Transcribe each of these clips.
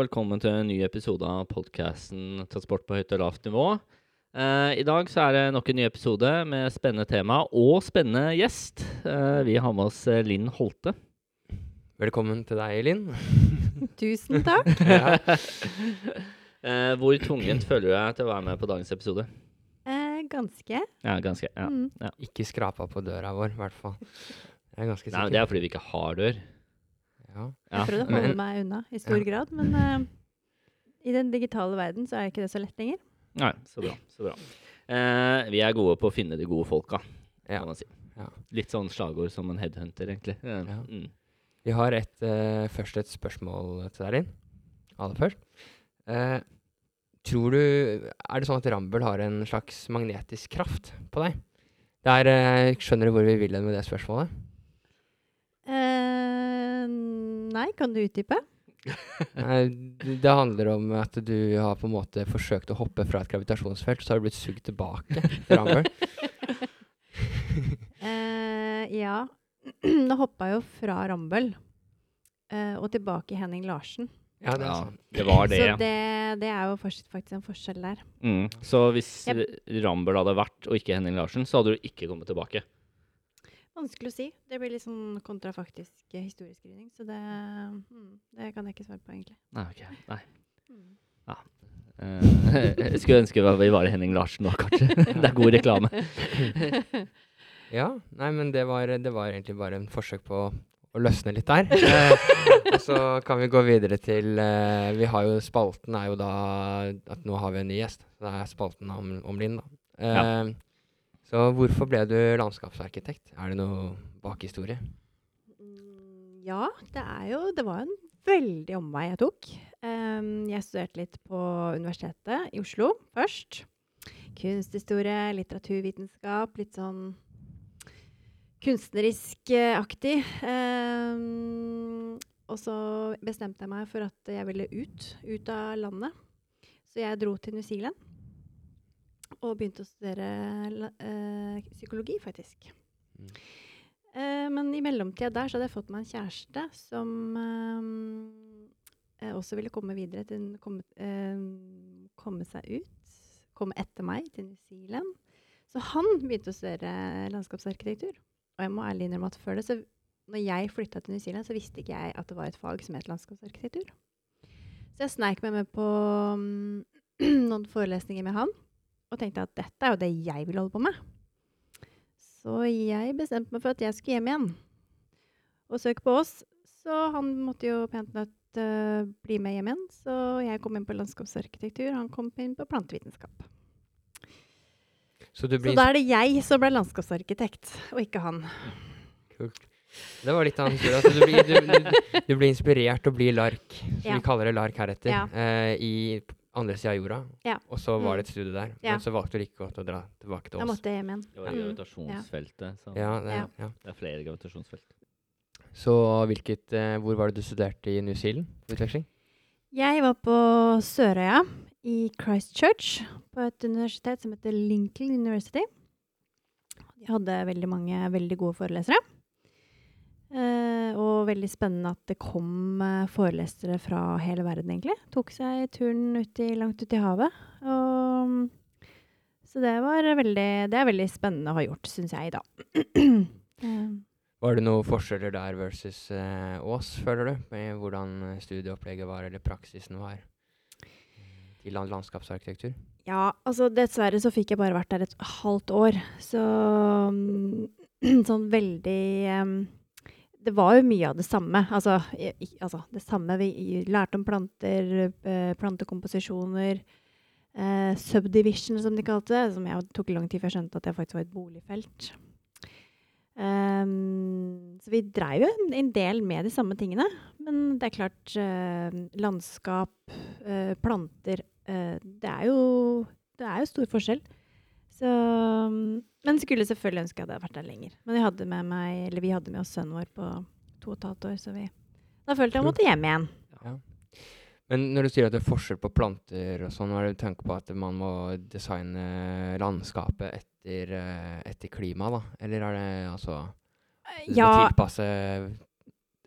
velkommen til en ny episode av podkasten 'Transport på høyt og lavt nivå'. Eh, I dag så er det nok en ny episode med spennende tema og spennende gjest. Eh, vi har med oss eh, Linn Holte. Velkommen til deg, Linn. Tusen takk. Ja. Eh, hvor tvungent føler du deg til å være med på dagens episode? Eh, ganske. Ja, ganske. Ja. Mm. Ikke skrapa på døra vår, i hvert fall. Jeg er ganske sikker. Nei, det er fordi vi ikke har dør. Ja. Jeg prøvde å holde Men- meg unna i stor Ja. grad, men uh, i den digitale verden så er ikke det så lett lenger. Nei, så bra. Så bra. Uh, vi er gode på å finne de gode folka, Ja. kan man si. Ja. Litt sånn slagord som en headhunter, egentlig. Uh, Ja. Mm. Vi har et, først et spørsmål til deg, Linn. Aller først. Eh, tror du Er det sånn at Rambøll har en slags magnetisk kraft på deg? Der skjønner du hvor vi vil hen med det spørsmålet? Eh, nei, kan du utdype? Det handler om at du har på en måte forsøkt å hoppe fra et gravitasjonsfelt, så har du blitt sugd tilbake uh. Eh, ja. Nå hoppa jeg jo fra Rambøll uh, og tilbake i Henning Larsen. Ja, det Ja, det var det. Så det, det er jo faktisk en forskjell der. Mm. Så hvis Yep. Rambøll hadde vært, og ikke Henning Larsen, så hadde du ikke kommet tilbake. Vanskelig å si. Det blir litt sånn kontrafaktisk eh, historieskrivning, så det, mm, det kan jeg ikke svare på, egentlig. Nei, ok. Nei. Mm. Uh, jeg skulle ønske vi var i Henning Larsen nå, kanskje. det er god reklame. Ja, nei, men det var, det var egentlig bare en forsøk på å løsne litt der. Uh, og så kan vi gå videre til uh, Vi har jo Spalten er jo da at nå har vi en ny gjest. Det er spalten om, om Linn, da. Eh, Så hvorfor ble du landskapsarkitekt? Er det noe bakhistorie? Mm, Ja, det er jo Det var en veldig omvei jeg tok. Um, jeg studerte litt på Universitetet i Oslo først. Kunsthistorie, litteraturvitenskap, litt sånn kunstnerisk-aktig. Um, og så bestemte jeg meg for at jeg ville ut, ut av landet. Så jeg dro til New Zealand og begynte å studere eh, psykologi, faktisk. Mm. Eh, men i mellomtida der så hadde jeg fått meg en kjæreste som eh, eh, også ville komme videre til komme, eh, komme seg ut. Komme etter meg til New Zealand. Så han begynte å studere landskapsarkitektur. Og jeg må ærlig innrømme at før det, så når jeg flytta til New Zealand, så visste ikke jeg at det var et fag som het landskapsarkitektur. Så jeg sneik meg med på um, noen forelesninger med han, og tenkte at dette er jo det jeg vil holde på med. Så jeg bestemte meg for at jeg skulle hjem igjen og søke på oss. Så han måtte jo pent nødt uh, bli med hjem igjen. Så jeg kom inn på landskapsarkitektur, han kom inn på plantevitenskap. Så du Så da er det jeg som ble landskapsarkitekt, og ikke han. Kult. Det var litt av en historie. Altså, du, blir, du, du, du blir inspirert til å lark, som Ja. vi kaller det lark heretter, Ja. uh, i andre sida av jorda. Ja. Og så var Mm. det et studie der. Ja. Men så valgte du ikke å dra tilbake til Jeg oss. måtte hjem igjen. Det var Mm. gravitasjonsfeltet. Så Ja, det, Ja. ja. det er flere gravitasjonsfelt. Så hvilket, eh, hvor var det du studerte i New Zealand? Utveksling? Jeg var på Sørøya i Christchurch, på et universitet som heter Lincoln University. De hadde veldig mange veldig gode forelesere. Eh, og veldig spennende at det kom eh, forelesere fra hele verden, egentlig. Tok seg turen ut i, langt ut i havet. Og, så det var veldig, det er veldig spennende å ha gjort, syns jeg, da. Eh, Var det noen forskjeller der versus eh, Ås, føler du? Med hvordan eh, studieopplegget var, eller praksisen var eh, til land landskapsarkitektur? Ja, altså dessverre så fikk jeg bare vært der et halvt år. Så sånn veldig em, Det var jo mye av det samme. Altså, i- altså det samme vi lærte om planter, eh, plantekomposisjoner. Eh, subdivision, som de kalte det. Som jeg tok lang tid før jeg skjønte at det faktisk var et boligfelt. Um, så vi dreiv jo en, del med de samme tingene. Men det er klart, eh, landskap, eh, planter eh, det, er jo, det er jo stor forskjell. Så, mm, men skulle selvfølgelig ønske jeg hadde vært der lenger. Men vi hadde med meg, eller vi hadde med oss sønnen vår på to og et halvt år, så vi, da følte jeg jeg måtte hjem igjen. Men når du sier at det er forskjell på planter og sånn, har du tenkt på at man må designe landskapet etter, eh, etter klima, da? Eller er det altså Ja, tilpasse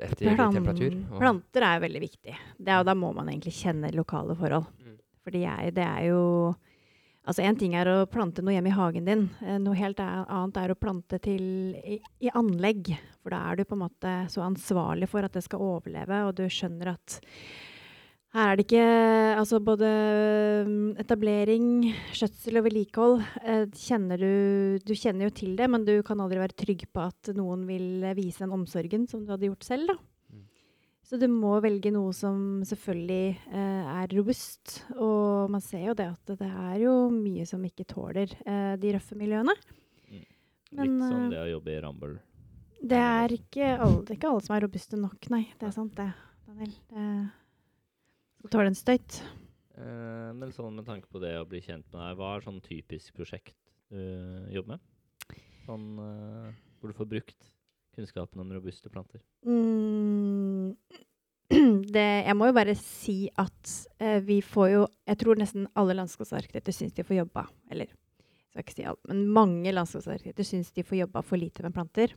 etter Plan- temperatur. og- Planter er veldig viktig. Det jo- da må man egentlig kjenne lokale forhold. Mm. Fordi det er jo Altså En ting er å plante noe hjemme i hagen din. eh, Noe helt annet er å plante til i, i anlegg. For da er du på en måte så ansvarlig for at det skal overleve, og du skjønner at her er det ikke Altså både mm, etablering, skjøtsel og vedlikehold eh, kjenner du Du kjenner jo til det, men du kan aldri være trygg på at noen vil vise den omsorgen som du hadde gjort selv. da. Mm. Så du må velge noe som selvfølgelig eh, er robust. Og man ser jo det at det er jo mye som ikke tåler eh, de røffe miljøene. Men, Litt som eh, det å jobbe i Rambøll. Det er ikke alle, ikke alle som er robuste nok, nei. Det er sant, det. Daniel. Det skal tåle en støyt. Eh, men sånn med tanke på det å bli kjent med deg, hva er sånn typisk prosjekt du jobber med? Sånn eh, hvor du får brukt kunnskapen om robuste planter. Mm, det, jeg må jo bare si at eh, vi får jo Jeg tror nesten alle landskapsarkitekter syns de får jobba Eller jeg skal ikke si alt, men mange landskapsarkitekter syns de får jobba for lite med planter.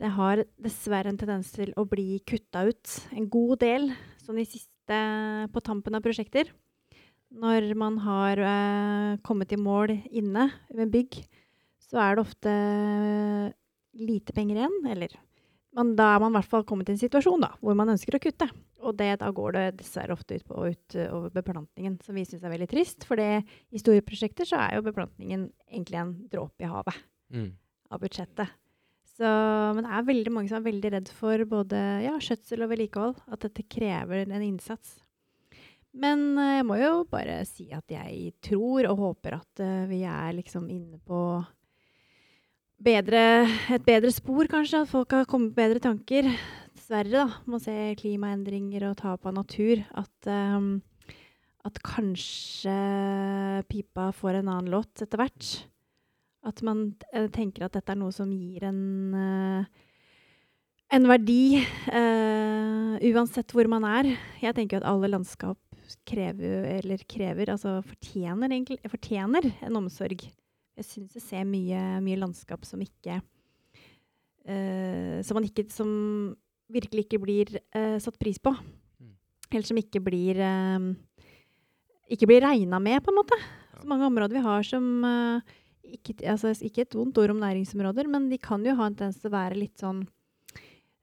Det har dessverre en tendens til å bli kutta ut en god del sånn i siste på tampen av prosjekter. Når man har eh, kommet i mål inne med bygg, så er det ofte lite penger igjen. Eller men da er man i hvert fall kommet i en situasjon da, hvor man ønsker å kutte. Og det, da går det dessverre ofte ut på ut, uh, over beplantningen, som vi syns er veldig trist. For i store prosjekter så er jo beplantningen egentlig en dråpe i havet Mm. av budsjettet. Så, men det er veldig mange som er veldig redd for både ja, skjøtsel og vedlikehold. At dette krever en innsats. Men eh, jeg må jo bare si at jeg tror og håper at eh, vi er liksom inne på bedre, et bedre spor, kanskje. At folk har kommet med bedre tanker. Dessverre, da. Må se klimaendringer og tap av natur. At, um, at kanskje pipa får en annen låt etter hvert. At man eh, tenker at dette er noe som gir en uh, en verdi uh, uansett hvor man er. Jeg tenker at alle landskap krever, eller krever, altså fortjener, egentlig, fortjener en omsorg. Jeg syns jeg ser mye, mye landskap som ikke uh, Som man ikke Som virkelig ikke blir uh, satt pris på. Mm. Eller som ikke blir uh, Ikke blir regna med, på en måte. Så mange områder vi har som uh, ikke, altså, ikke et vondt ord om næringsområder, men de kan jo ha en tendens til å være litt sånn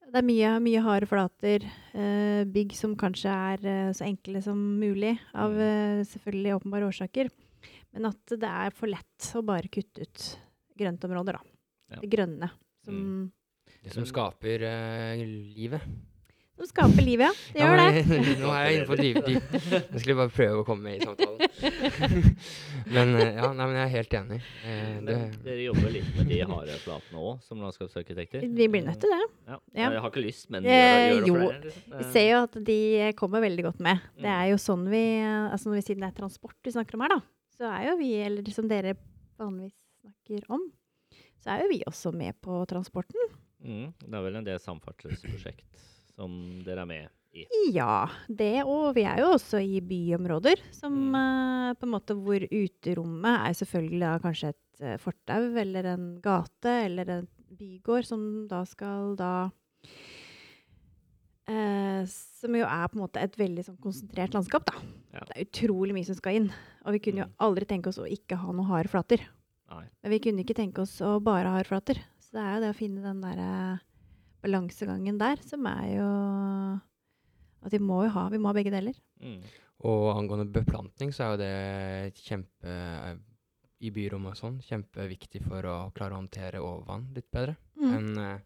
det er mye, mye harde flater. Bygg som kanskje er så enkle som mulig, av Mm. selvfølgelig åpenbare årsaker. Men at det er for lett å bare kutte ut grøntområder, da. Ja. Det grønne. Som, Mm. Det som skaper eh, livet. som skaper livet, ja. Det Ja, gjør det. Nå er jeg inne på dyp, dyp. Jeg skulle bare prøve å komme med i samtalen. men eh, ja, nei, men jeg er helt enig. Eh, det, Men dere jobber litt med de harde flatene òg, som landskapsarkitekter? Vi blir nødt til det. Ja. Ja. Jeg har ikke lyst, men Eh, gjør, gjør det jo. flere? Liksom. Vi ser jo at de kommer veldig godt med. Det Mm. er jo sånn vi altså Når vi siden det er transport vi snakker om her, da, så er jo vi, eller som dere vanligvis snakker om, så er jo vi også med på transporten. Mm, det er vel en del samferdselsprosjekt som dere er med i. Ja, det og vi er jo også i byområder, som Mm. uh, på en måte hvor uterommet er selvfølgelig da kanskje et uh, fortau eller en gate eller en bygård som da skal da eh, Som jo er på en måte et veldig sånn konsentrert landskap, da. Ja. Det er utrolig mye som skal inn. Og vi kunne jo Mm. aldri tenke oss å ikke ha noen harde flater. Nei. Men vi kunne ikke tenke oss å bare ha harde flater. Så det er jo det å finne den derre balansegangen der som er jo At vi må jo ha, vi må ha begge deler. Mm. og angående beplantning, så er jo det kjempe eh, I byrom og sånn kjempeviktig for å klare å håndtere overvann litt bedre Mm. enn eh,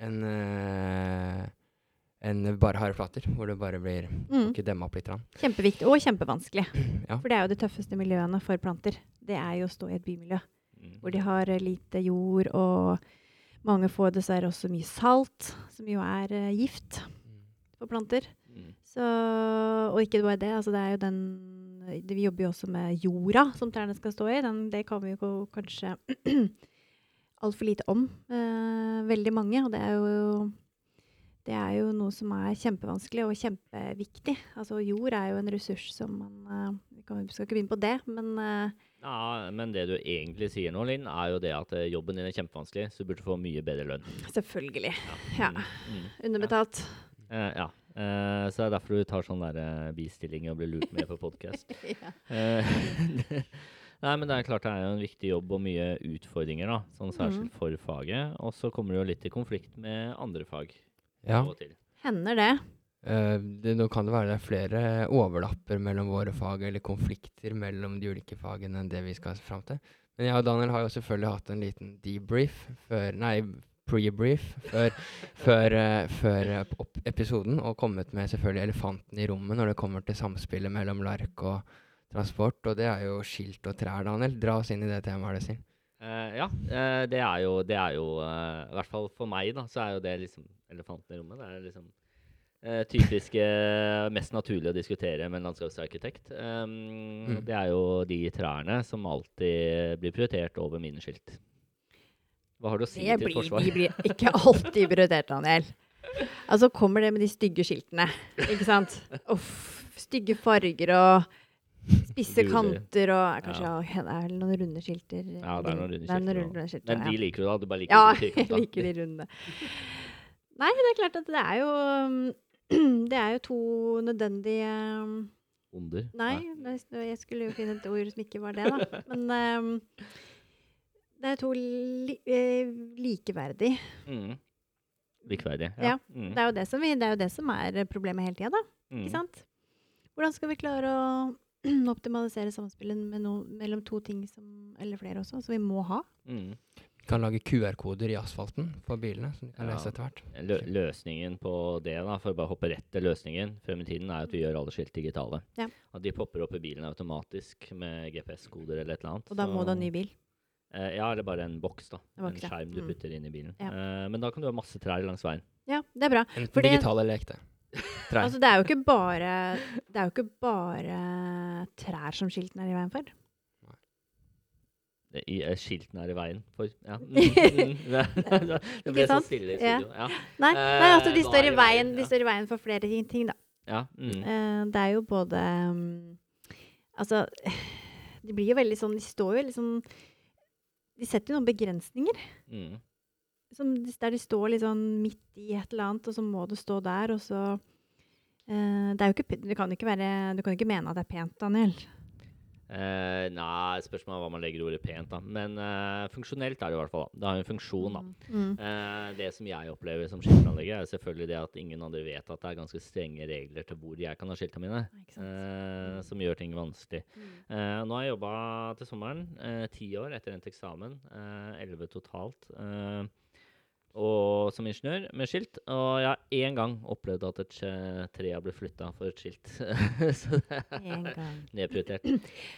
enn eh, enn bare harde flater, hvor det bare blir Mm. ikke demma opp litt. Kjempeviktig, og kjempevanskelig. Ja. For det er jo de tøffeste miljøene for planter. Det er jo å stå i et bymiljø Mm. hvor de har eh, lite jord, og mange får dessverre også mye salt, som jo er uh, gift for planter. Mm. Så, og ikke bare det, altså det er jo den Vi jobber jo også med jorda som trærne skal stå i. Den, det kan vi jo kanskje altfor lite om, eh, veldig mange. Og det er jo det er jo noe som er kjempevanskelig og kjempeviktig. Altså Jord er jo en ressurs som man eh, kan, vi skal ikke begynne på det, men eh, Ja, men det du egentlig sier nå, Linn, er jo det at eh, jobben din er kjempevanskelig, så du burde få mye bedre lønn. selvfølgelig. Ja. Ja. Mm, mm. Underbetalt. Eh, ja. Uh, så det er derfor du tar sånn der eh, bistilling og blir lurt med på podkast. ja. Nei, men det er klart det er jo en viktig jobb og mye utfordringer, da. Sånn særskilt mm. for faget. Og så kommer det jo litt i konflikt med andre fag. Ja. Hender det. Uh, det, nå kan det være det er flere overlapper mellom våre fag, eller konflikter mellom de ulike fagene enn det vi skal fram til. Men jeg og Daniel har jo selvfølgelig hatt en liten debrief før Nei, pre-brief før, før, uh, før episoden, og kommet med selvfølgelig elefanten i rommet når det kommer til samspillet mellom lark og transport, og det er jo skilt og trær, Daniel. Dra oss inn i det temaet, Sin. Uh, ja, uh, det er jo, det er jo uh, I hvert fall for meg, da, så er jo det liksom elefanten i rommet. Det er liksom typiske typisk eh, mest naturlig å diskutere med en landskapsarkitekt. Um, Mm. Det er jo de trærne som alltid blir prioritert over mine skilt. Hva har du å si Det til blir, forsvar? de blir ikke alltid prioritert, Daniel. Altså kommer det med de stygge skiltene, ikke sant? Uff, stygge farger og spisse kanter og Kanskje ja. det er vel noen runde skilter? Ja, det er noen runde skilter. er noen runde skilter, Men ja. de liker du, da? Du bare liker Ja, de jeg liker de runde. Nei, det er klart at det er jo um, Det er jo to nødvendige um, Onder? Nei, Nei, jeg skulle jo finne et ord som ikke var det, da. Men um, det er to li Likeverdige likeverdig. Mm. Likeverdig. Ja, Ja. Mm. Det er, det, vi, det er jo det som er problemet hele tida, da. Mm. Ikke sant? Hvordan skal vi klare å optimalisere samspillet med no mellom to ting som, eller flere også, som vi må ha? Mm. Vi kan lage QR-koder i asfalten på bilene, som de kan Ja. lese etter hvert. Lø løsningen på det, da, for å bare hoppe rett til løsningen frem i tiden, er at vi gjør alle skilt digitale. Ja. At de popper opp i bilen automatisk med GPS-koder eller et eller annet. Og da må så- du ha ny bil. Eh, ja, eller bare en boks, da. En En, skjerm du Mm. putter inn i bilen. Ja. Eh, men da kan du ha masse trær langs veien. Ja, det er bra. En For det- digital eller ekte. Altså, det er jo ikke bare Det er jo ikke bare trær som skiltene er i veien for. I, eh, skiltene er i veien for Ja. Mm, mm, det, ble så stille i Ja. studio. Ja. Nei, nei altså, de Eh, står i veien, de står i veien for flere ting, da. ja. Mm. Eh, det er jo både um, Altså, de blir jo veldig sånn De står jo veldig sånn De setter jo noen begrensninger. Mm. Som, der de står litt sånn midt i et eller annet, og så må du stå der, og så Det er jo ikke Du kan ikke være Du kan ikke mene at det er pent, Daniel. Uh, nei, spørsmålet er hva man legger ordet pent, da. Men uh, funksjonelt er det i hvert fall. da. Det har jo en funksjon, da. Mm. Uh, det som jeg opplever som skiltplanlegger, er selvfølgelig det at ingen andre vet at det er ganske strenge regler til hvor jeg kan ha skiltene mine, eh, som gjør ting vanskelig. Mm. Eh, nå har jeg jobba til sommeren, eh, ti år etter endt eksamen, eh, elleve totalt, eh, og som ingeniør med skilt. Og jeg har én gang opplevd at et tre har blitt flytta for et skilt. Så det er nedprioritert.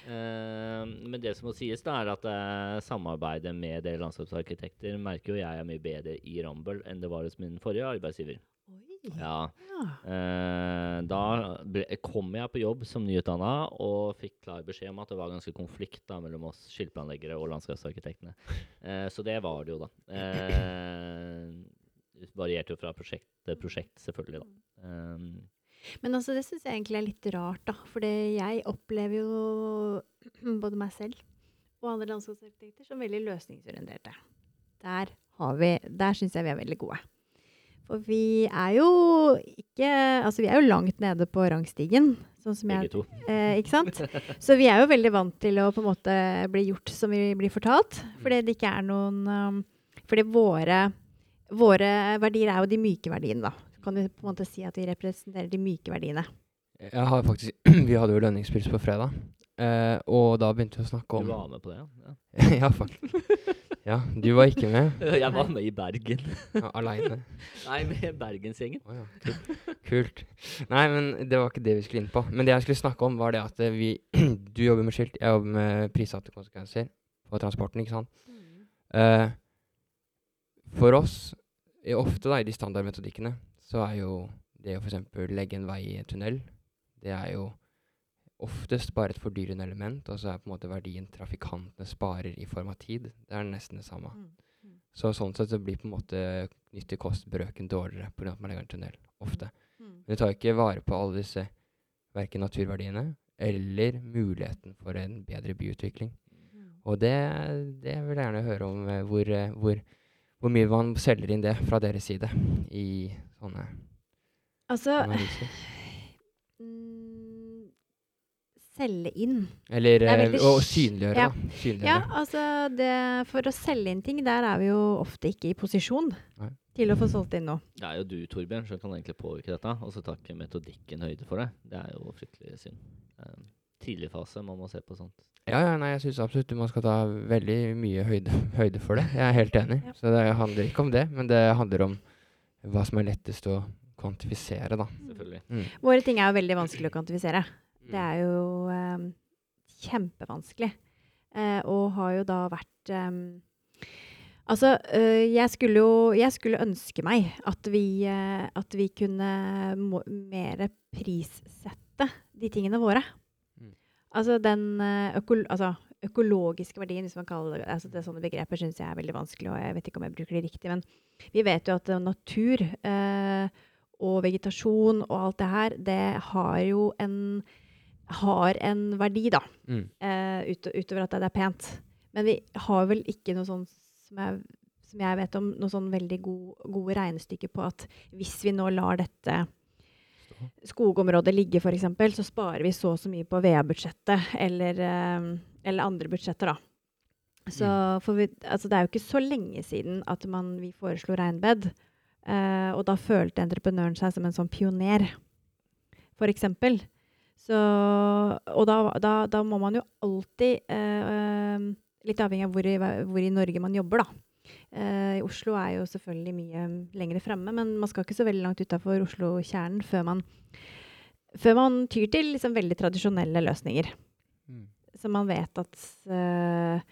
Uh, men det som må sies, da, er at uh, samarbeidet med dere landskapsarkitekter merker jo jeg er mye bedre i Rambøll enn det var hos min forrige arbeidsgiver. Ja, eh, da ble, kom jeg på jobb som nyutdanna og fikk klar beskjed om at det var ganske konflikt da, mellom oss skiltplanleggere og landskapsarkitektene. Eh, så det var det jo, da. Eh, det varierte jo fra prosjekt til prosjekt, selvfølgelig. da. Eh, Men altså, det syns jeg egentlig er litt rart, da. For jeg opplever jo både meg selv og andre landskapsarkitekter som veldig løsningsorienterte. Der, har vi, der syns jeg vi er veldig gode. For vi er jo ikke Altså, vi er jo langt nede på rangstigen. Sånn som jeg begge to. Eh, ikke sant? Så vi er jo veldig vant til å på en måte bli gjort som vi blir fortalt. Fordi det ikke er noen um, Fordi våre, våre verdier er jo de myke verdiene, da. Kan du på en måte si at vi representerer de myke verdiene. Jeg har faktisk, vi hadde jo lønningspils på fredag, eh, og da begynte vi å snakke om Du var med på det, ja? Ja, faktisk. Ja, du var ikke med. Jeg var med i Bergen. ja, aleine. Nei, med Bergensgjengen. Oh, ja, kult. Nei, men det var ikke det vi skulle inn på. Men det jeg skulle snakke om, var det at eh, vi Du jobber med skilt, jeg jobber med prissatte konsekvenser på transporten, ikke sant. Eh, for oss, ofte da, i de standardmetodikkene, så er jo det å f.eks. legge en vei i en tunnel, det er jo oftest bare et fordyrende element, og så er på en måte verdien trafikantene sparer i form av tid. Det er nesten det samme. Mm. Så sånn sett så blir på en måte nytte-kost-brøken dårligere pga. at man legger en tunnel. Ofte. Mm. Men du tar ikke vare på alle disse verken naturverdiene eller muligheten for en bedre byutvikling. Og det, det vil jeg gjerne høre om eh, hvor, eh, hvor, hvor mye man selger inn det fra deres side i sånne Altså analyser. mm, Selge inn. Eller er eh, veldig å synliggjøre, ja. da. Synliggjøre. Ja, altså det, For å selge inn ting, der er vi jo ofte ikke i posisjon Nei. til å få solgt inn noe. Det er jo du, Torbjørn, som kan egentlig påvirke dette. Og så tar ikke metodikken høyde for det. Det er jo fryktelig synd. Eh, tidlig fase man må se på sånt. Ja, ja, nei, jeg syns absolutt man skal ta veldig mye høyde, høyde for det. Jeg er helt enig. Ja. Så det handler ikke om det, men det handler om hva som er lettest å kvantifisere, da. Selvfølgelig. Mm. Våre ting er jo veldig vanskelig å kvantifisere. Det er jo eh, kjempevanskelig. Eh, og har jo da vært eh, Altså, eh, jeg skulle jo Jeg skulle ønske meg at vi, eh, at vi kunne må, mer prissette de tingene våre. Mm. Altså den øko, altså, økologiske verdien, hvis man kaller det altså det Sånne begreper syns jeg er veldig vanskelig, og jeg vet ikke om jeg bruker det riktig. Men vi vet jo at natur eh, og vegetasjon og alt det her, det har jo en har en verdi, da. Mm. eh, ut, utover at det er pent. Men vi har vel ikke noe sånn som jeg, som jeg vet om, noe sånn veldig god, gode regnestykker på at hvis vi nå lar dette skogområdet ligge, f.eks., så sparer vi så og så mye på VA-budsjettet eller, eh, eller andre budsjetter, da. Så for vi, altså det er jo ikke så lenge siden at man, vi foreslo regnbed. eh, og da følte entreprenøren seg som en sånn pioner, f.eks. Så, og da, da, da må man jo alltid eh, eh, Litt avhengig av hvor i, hvor i Norge man jobber, da. Eh, Oslo er jo selvfølgelig mye lenger fremme, men man skal ikke så veldig langt utafor Oslo-kjernen før man, før man tyr til liksom veldig tradisjonelle løsninger. Mm. Som man vet at eh,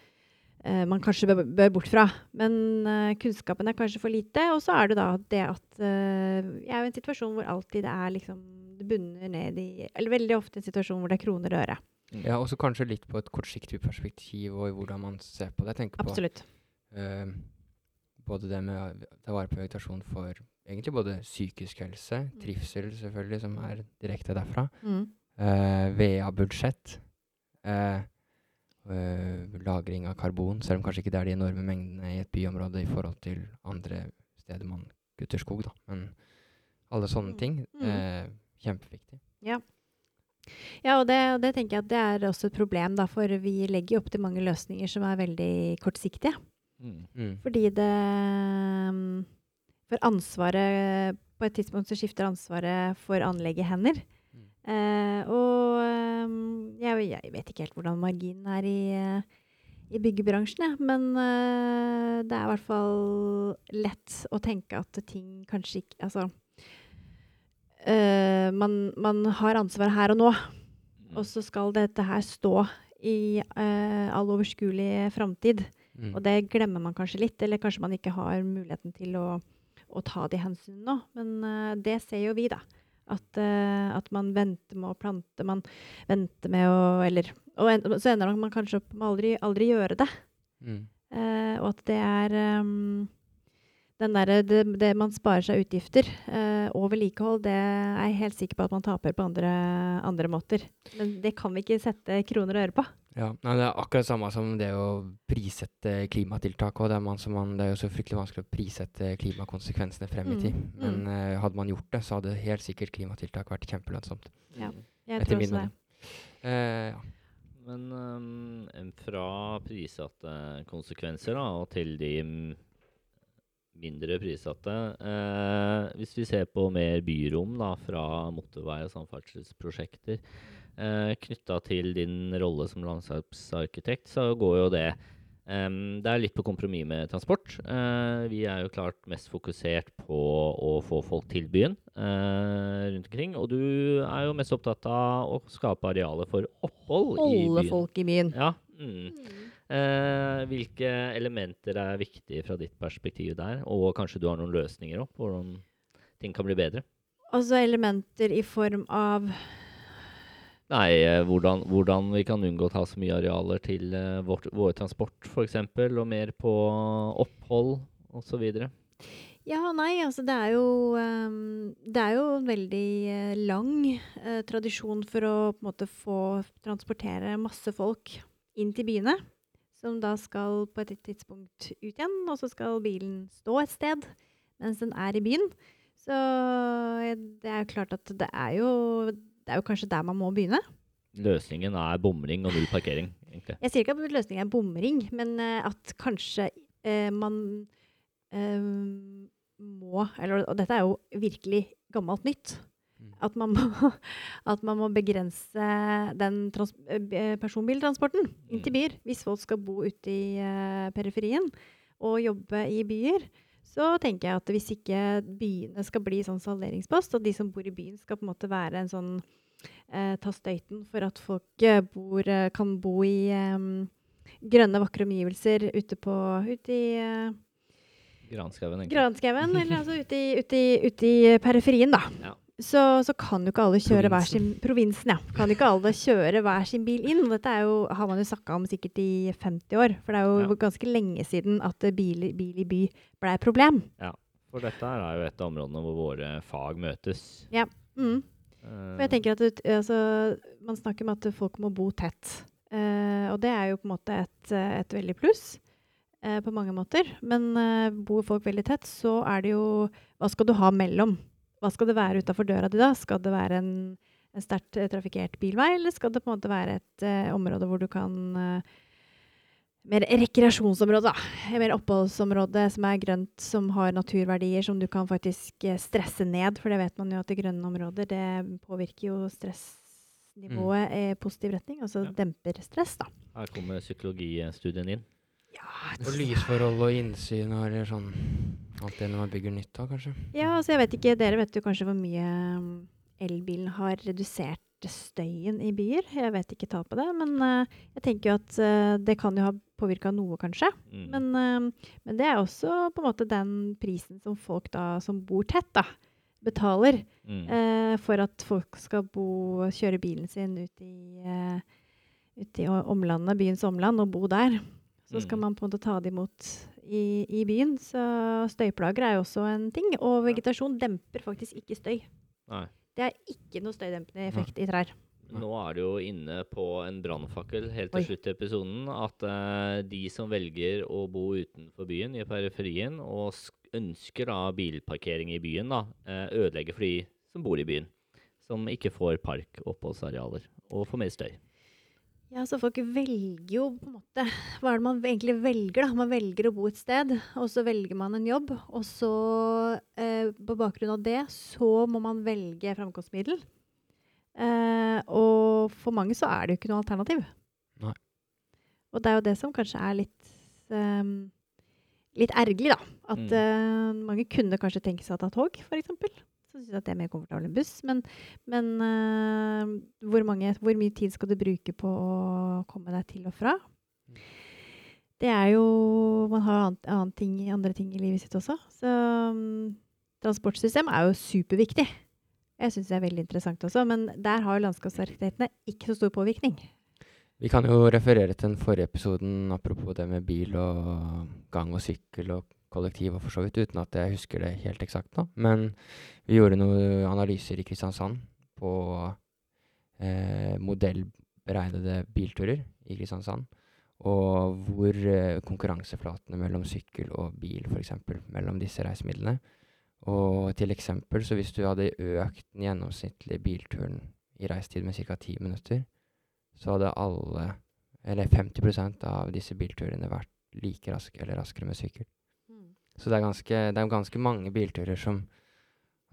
eh, man kanskje bør, bør bort fra. Men eh, kunnskapen er kanskje for lite. Og så er det da det at eh, jeg er i en situasjon hvor alltid det er liksom bunner ned i Eller veldig ofte en situasjon hvor det er kroner og øre. Ja, og så kanskje litt på et kortsiktig perspektiv og i hvordan man ser på det. Jeg tenker på Absolutt. eh, både det med å ta vare på vegetasjon for egentlig både psykisk helse, trivsel selvfølgelig, som er direkte derfra, Mm. uh, VA-budsjett, uh, eh, lagring av karbon, selv om kanskje ikke det er de enorme mengdene i et byområde i forhold til andre steder man kutter skog, da. Men alle sånne Mm. ting, Mm. Kjempeviktig. Ja, og det, og det tenker jeg at det er også et problem, da, for vi legger jo opp til mange løsninger som er veldig kortsiktige. Mm. Mm. Fordi det mm, For ansvaret På et tidspunkt så skifter ansvaret for anlegget hender. Mm. Eh, og mm, jeg, jeg vet ikke helt hvordan marginen er i, i byggebransjen, jeg. Men eh, det er i hvert fall lett å tenke at ting kanskje ikke Altså eh, man, man har ansvar her og nå. Mm. Og så skal dette her stå i uh, all overskuelig framtid. Mm. Og det glemmer man kanskje litt, eller kanskje man ikke har muligheten til å, å ta de hensynene nå. Men uh, det ser jo vi, da. At, at man venter med å plante, man venter med å Eller og en, så ender man kanskje opp med aldri, aldri gjøre det. Mm. Og at det er ehm, den derre det, det man sparer seg utgifter eh, og vedlikehold, det er jeg helt sikker på at man taper på andre, andre måter. Men det kan vi ikke sette kroner og øre på. Ja, nei, Det er akkurat samme som det å prissette klimatiltak. Og det, er man, som man, det er jo så fryktelig vanskelig å prissette klimakonsekvensene frem i Mm, tid. mm. Men eh, hadde man gjort det, så hadde helt sikkert klimatiltak vært kjempelønnsomt. Ja. Jeg Etter tror min også det. Eh, ja. Men um, fra prissatte konsekvenser da, og til de mindre prissatte eh, Hvis vi ser på mer byrom da, fra motorvei- og samferdselsprosjekter eh, knytta til din rolle som landskapsarkitekt, så går jo det em, Det er litt på kompromiss med transport. Eh, vi er jo klart mest fokusert på å få folk til byen eh, rundt omkring. Og du er jo mest opptatt av å skape arealer for opphold i byen. Holde folk i byen. Ja. Mm. Eh, hvilke elementer er viktige fra ditt perspektiv der? Og kanskje du har noen løsninger opp, hvordan ting kan bli bedre? Altså elementer i form av Nei, eh, hvordan, hvordan vi kan unngå å ta så mye arealer til eh, vårt, vår transport f.eks., og mer på opphold osv. Ja, nei, altså det er jo um, Det er jo en veldig lang uh, tradisjon for å på en måte få transportere masse folk inn til byene. Som da skal på et tidspunkt ut igjen, og så skal bilen stå et sted mens den er i byen. Så eh, det er klart at det er jo Det er jo kanskje der man må begynne. Løsningen er bomring og null parkering, egentlig. Jeg sier ikke at løsningen er bomring, men eh, at kanskje eh, man eh, må Eller og dette er jo virkelig gammelt nytt. At man må, at man må begrense den trans eh, personbiltransporten inn til Mm. byer. Hvis folk skal bo ute i eh, periferien og jobbe i byer, så tenker jeg at hvis ikke byene skal bli sånn salderingspost, og de som bor i byen skal på en måte være en sånn eh, ta støyten for at folk eh, bor, eh, kan bo i eh, grønne, vakre omgivelser ute, på, ute i eh, Granskauen, egentlig. granskauen, eller altså ute i, ute i, ute i periferien, da. Ja. Så, så kan jo ikke alle kjøre hver sin Provinsen. Provinsen, ja. Kan ikke alle kjøre hver sin bil inn. Dette er jo, har man jo snakka om sikkert i 50 år. For det er jo Ja. ganske lenge siden at eh, bil, bil i by ble et problem. For dette her er jo et av områdene hvor våre fag møtes. Mm. Eh, For jeg tenker at altså, Man snakker om at folk må bo tett. Uh, og det er jo på en måte et, eh, et veldig pluss eh, på mange måter. Men uh, bor folk veldig tett, så er det jo Hva skal du ha mellom? Hva skal det være utafor døra di da? Skal det være en, en sterkt eh, trafikkert bilvei, eller skal det på en måte være et eh, område hvor du kan eh, Mer rekreasjonsområde, da. Et Mer oppholdsområde som er grønt, som har naturverdier som du kan faktisk eh, stresse ned. For det vet man jo at det grønne områder det påvirker jo stressnivået i positiv retning. Altså Ja. demper stress, da. Her kommer psykologistudien inn. Ja, Og lysforhold og innsyn og sånn Alt det når man bygger nytt da, kanskje. Ja, altså jeg vet ikke, Dere vet jo kanskje hvor mye mm, elbilen har redusert støyen i byer. Jeg vet ikke tall på det, men uh, jeg tenker jo at uh, det kan jo ha påvirka noe, kanskje. Mm. Men, uh, men det er også på en måte den prisen som folk da, som bor tett, da, betaler Mm. eh, for at folk skal bo, kjøre bilen sin ut i, eh, ut i omlandet, byens omland, og bo der. Så skal Mm. man på en måte ta det imot i, i byen. Så støyplager er jo også en ting. Og vegetasjon demper faktisk ikke støy. Nei. Det er ikke noe støydempende effekt i trær. Nå er du jo inne på en brannfakkel helt til Oi. slutt i episoden. At uh, de som velger å bo utenfor byen, i periferien, og sk- ønsker da bilparkering i byen, da, uh, ødelegger for de som bor i byen. Som ikke får park- og oppholdsarealer, og får mer støy. Ja, så folk velger jo på en måte Hva er det man egentlig velger, da? Man velger å bo et sted, og så velger man en jobb. Og så, eh, på bakgrunn av det, så må man velge framkomstmiddel. Eh, og for mange så er det jo ikke noe alternativ. Nei. Og det er jo det som kanskje er litt ehm, litt ergerlig, da. At Mm. eh, mange kunne kanskje tenke seg å ta tog, f.eks. Så syns at det er mer komfortabelt enn buss. Men, men uh, hvor, mange, hvor mye tid skal du bruke på å komme deg til og fra? Det er jo Man har annet, annet ting, andre ting i livet sitt også. Så um, transportsystem er jo superviktig. Jeg syns det er veldig interessant også, men der har jo landskapsarkitektene ikke så stor påvirkning. Vi kan jo referere til den forrige episoden apropos det med bil og gang og sykkel og kollektiv og for så vidt, uten at jeg husker det helt eksakt nå. Men vi gjorde noen analyser i Kristiansand på eh, modellberegnede bilturer i Kristiansand. Og hvor eh, konkurranseflatene mellom sykkel og bil, f.eks., mellom disse reisemidlene. Og til eksempel, så hvis du hadde økt den gjennomsnittlige bilturen i reisetid med ca. ti minutter, så hadde alle, eller 50% av disse bilturene vært like raske eller raskere med sykkel. Så det er, ganske, det er ganske mange bilturer som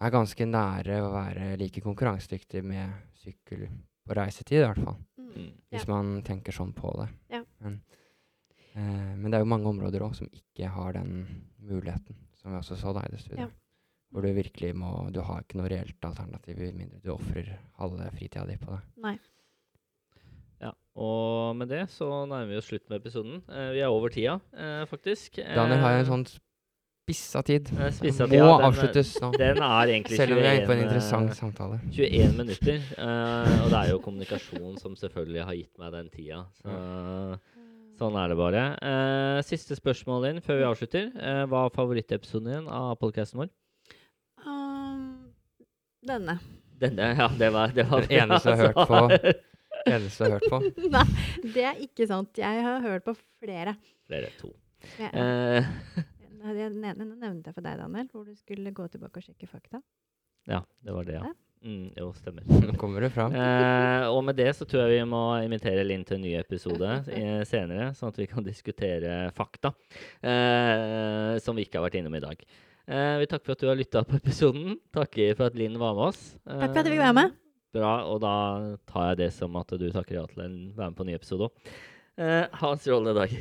er ganske nære å være like konkurransedyktig med sykkel på reisetid, i hvert fall. Mm. Hvis man tenker sånn på det. Ja. Men, eh, men det er jo mange områder òg som ikke har den muligheten, som vi også så da i det studiet. Ja. Hvor du virkelig må Du har ikke noe reelt alternativ, i mindre du ofrer halve fritida di på det. Nei. Ja, og med det så nærmer vi oss slutten på episoden. Eh, vi er over tida, eh, faktisk. Daniel har jo en Eh, sånn spissa tid. spissa tid, må ja, den avsluttes nå. Den er egentlig Selv om vi er inne på en interessant eh, samtale. 21 minutter. Uh, og det er jo kommunikasjon som selvfølgelig har gitt meg den tida. Så, Sånn er det bare. Uh, siste spørsmål inn før vi avslutter. Uh, hva er favorittepisoden din av podkasten vår? Um, denne. Denne, ja, det var, det var Den eneste jeg har hørt på. Eneste jeg har hørt på. Nei, det er ikke sant. Jeg har hørt på flere. Flere. To. Ja. Eh, det- den ene nevnte jeg for deg, Daniel, hvor du skulle gå tilbake og sjekke fakta. ja, det var det, ja. Ja. Mm, jo, stemmer. Nå kommer det fram. Eh, og med det så tror jeg vi må invitere Linn til en ny episode eh, senere, sånn at vi kan diskutere fakta eh, som vi ikke har vært innom i dag. Eh, vi takker for at du har lytta på episoden. Takker for at Linn var med oss. Takk for at du fikk være med. Bra, og da tar jeg det som at du takker ja til å være med på en ny episode òg. Eh, ha en strålende dag.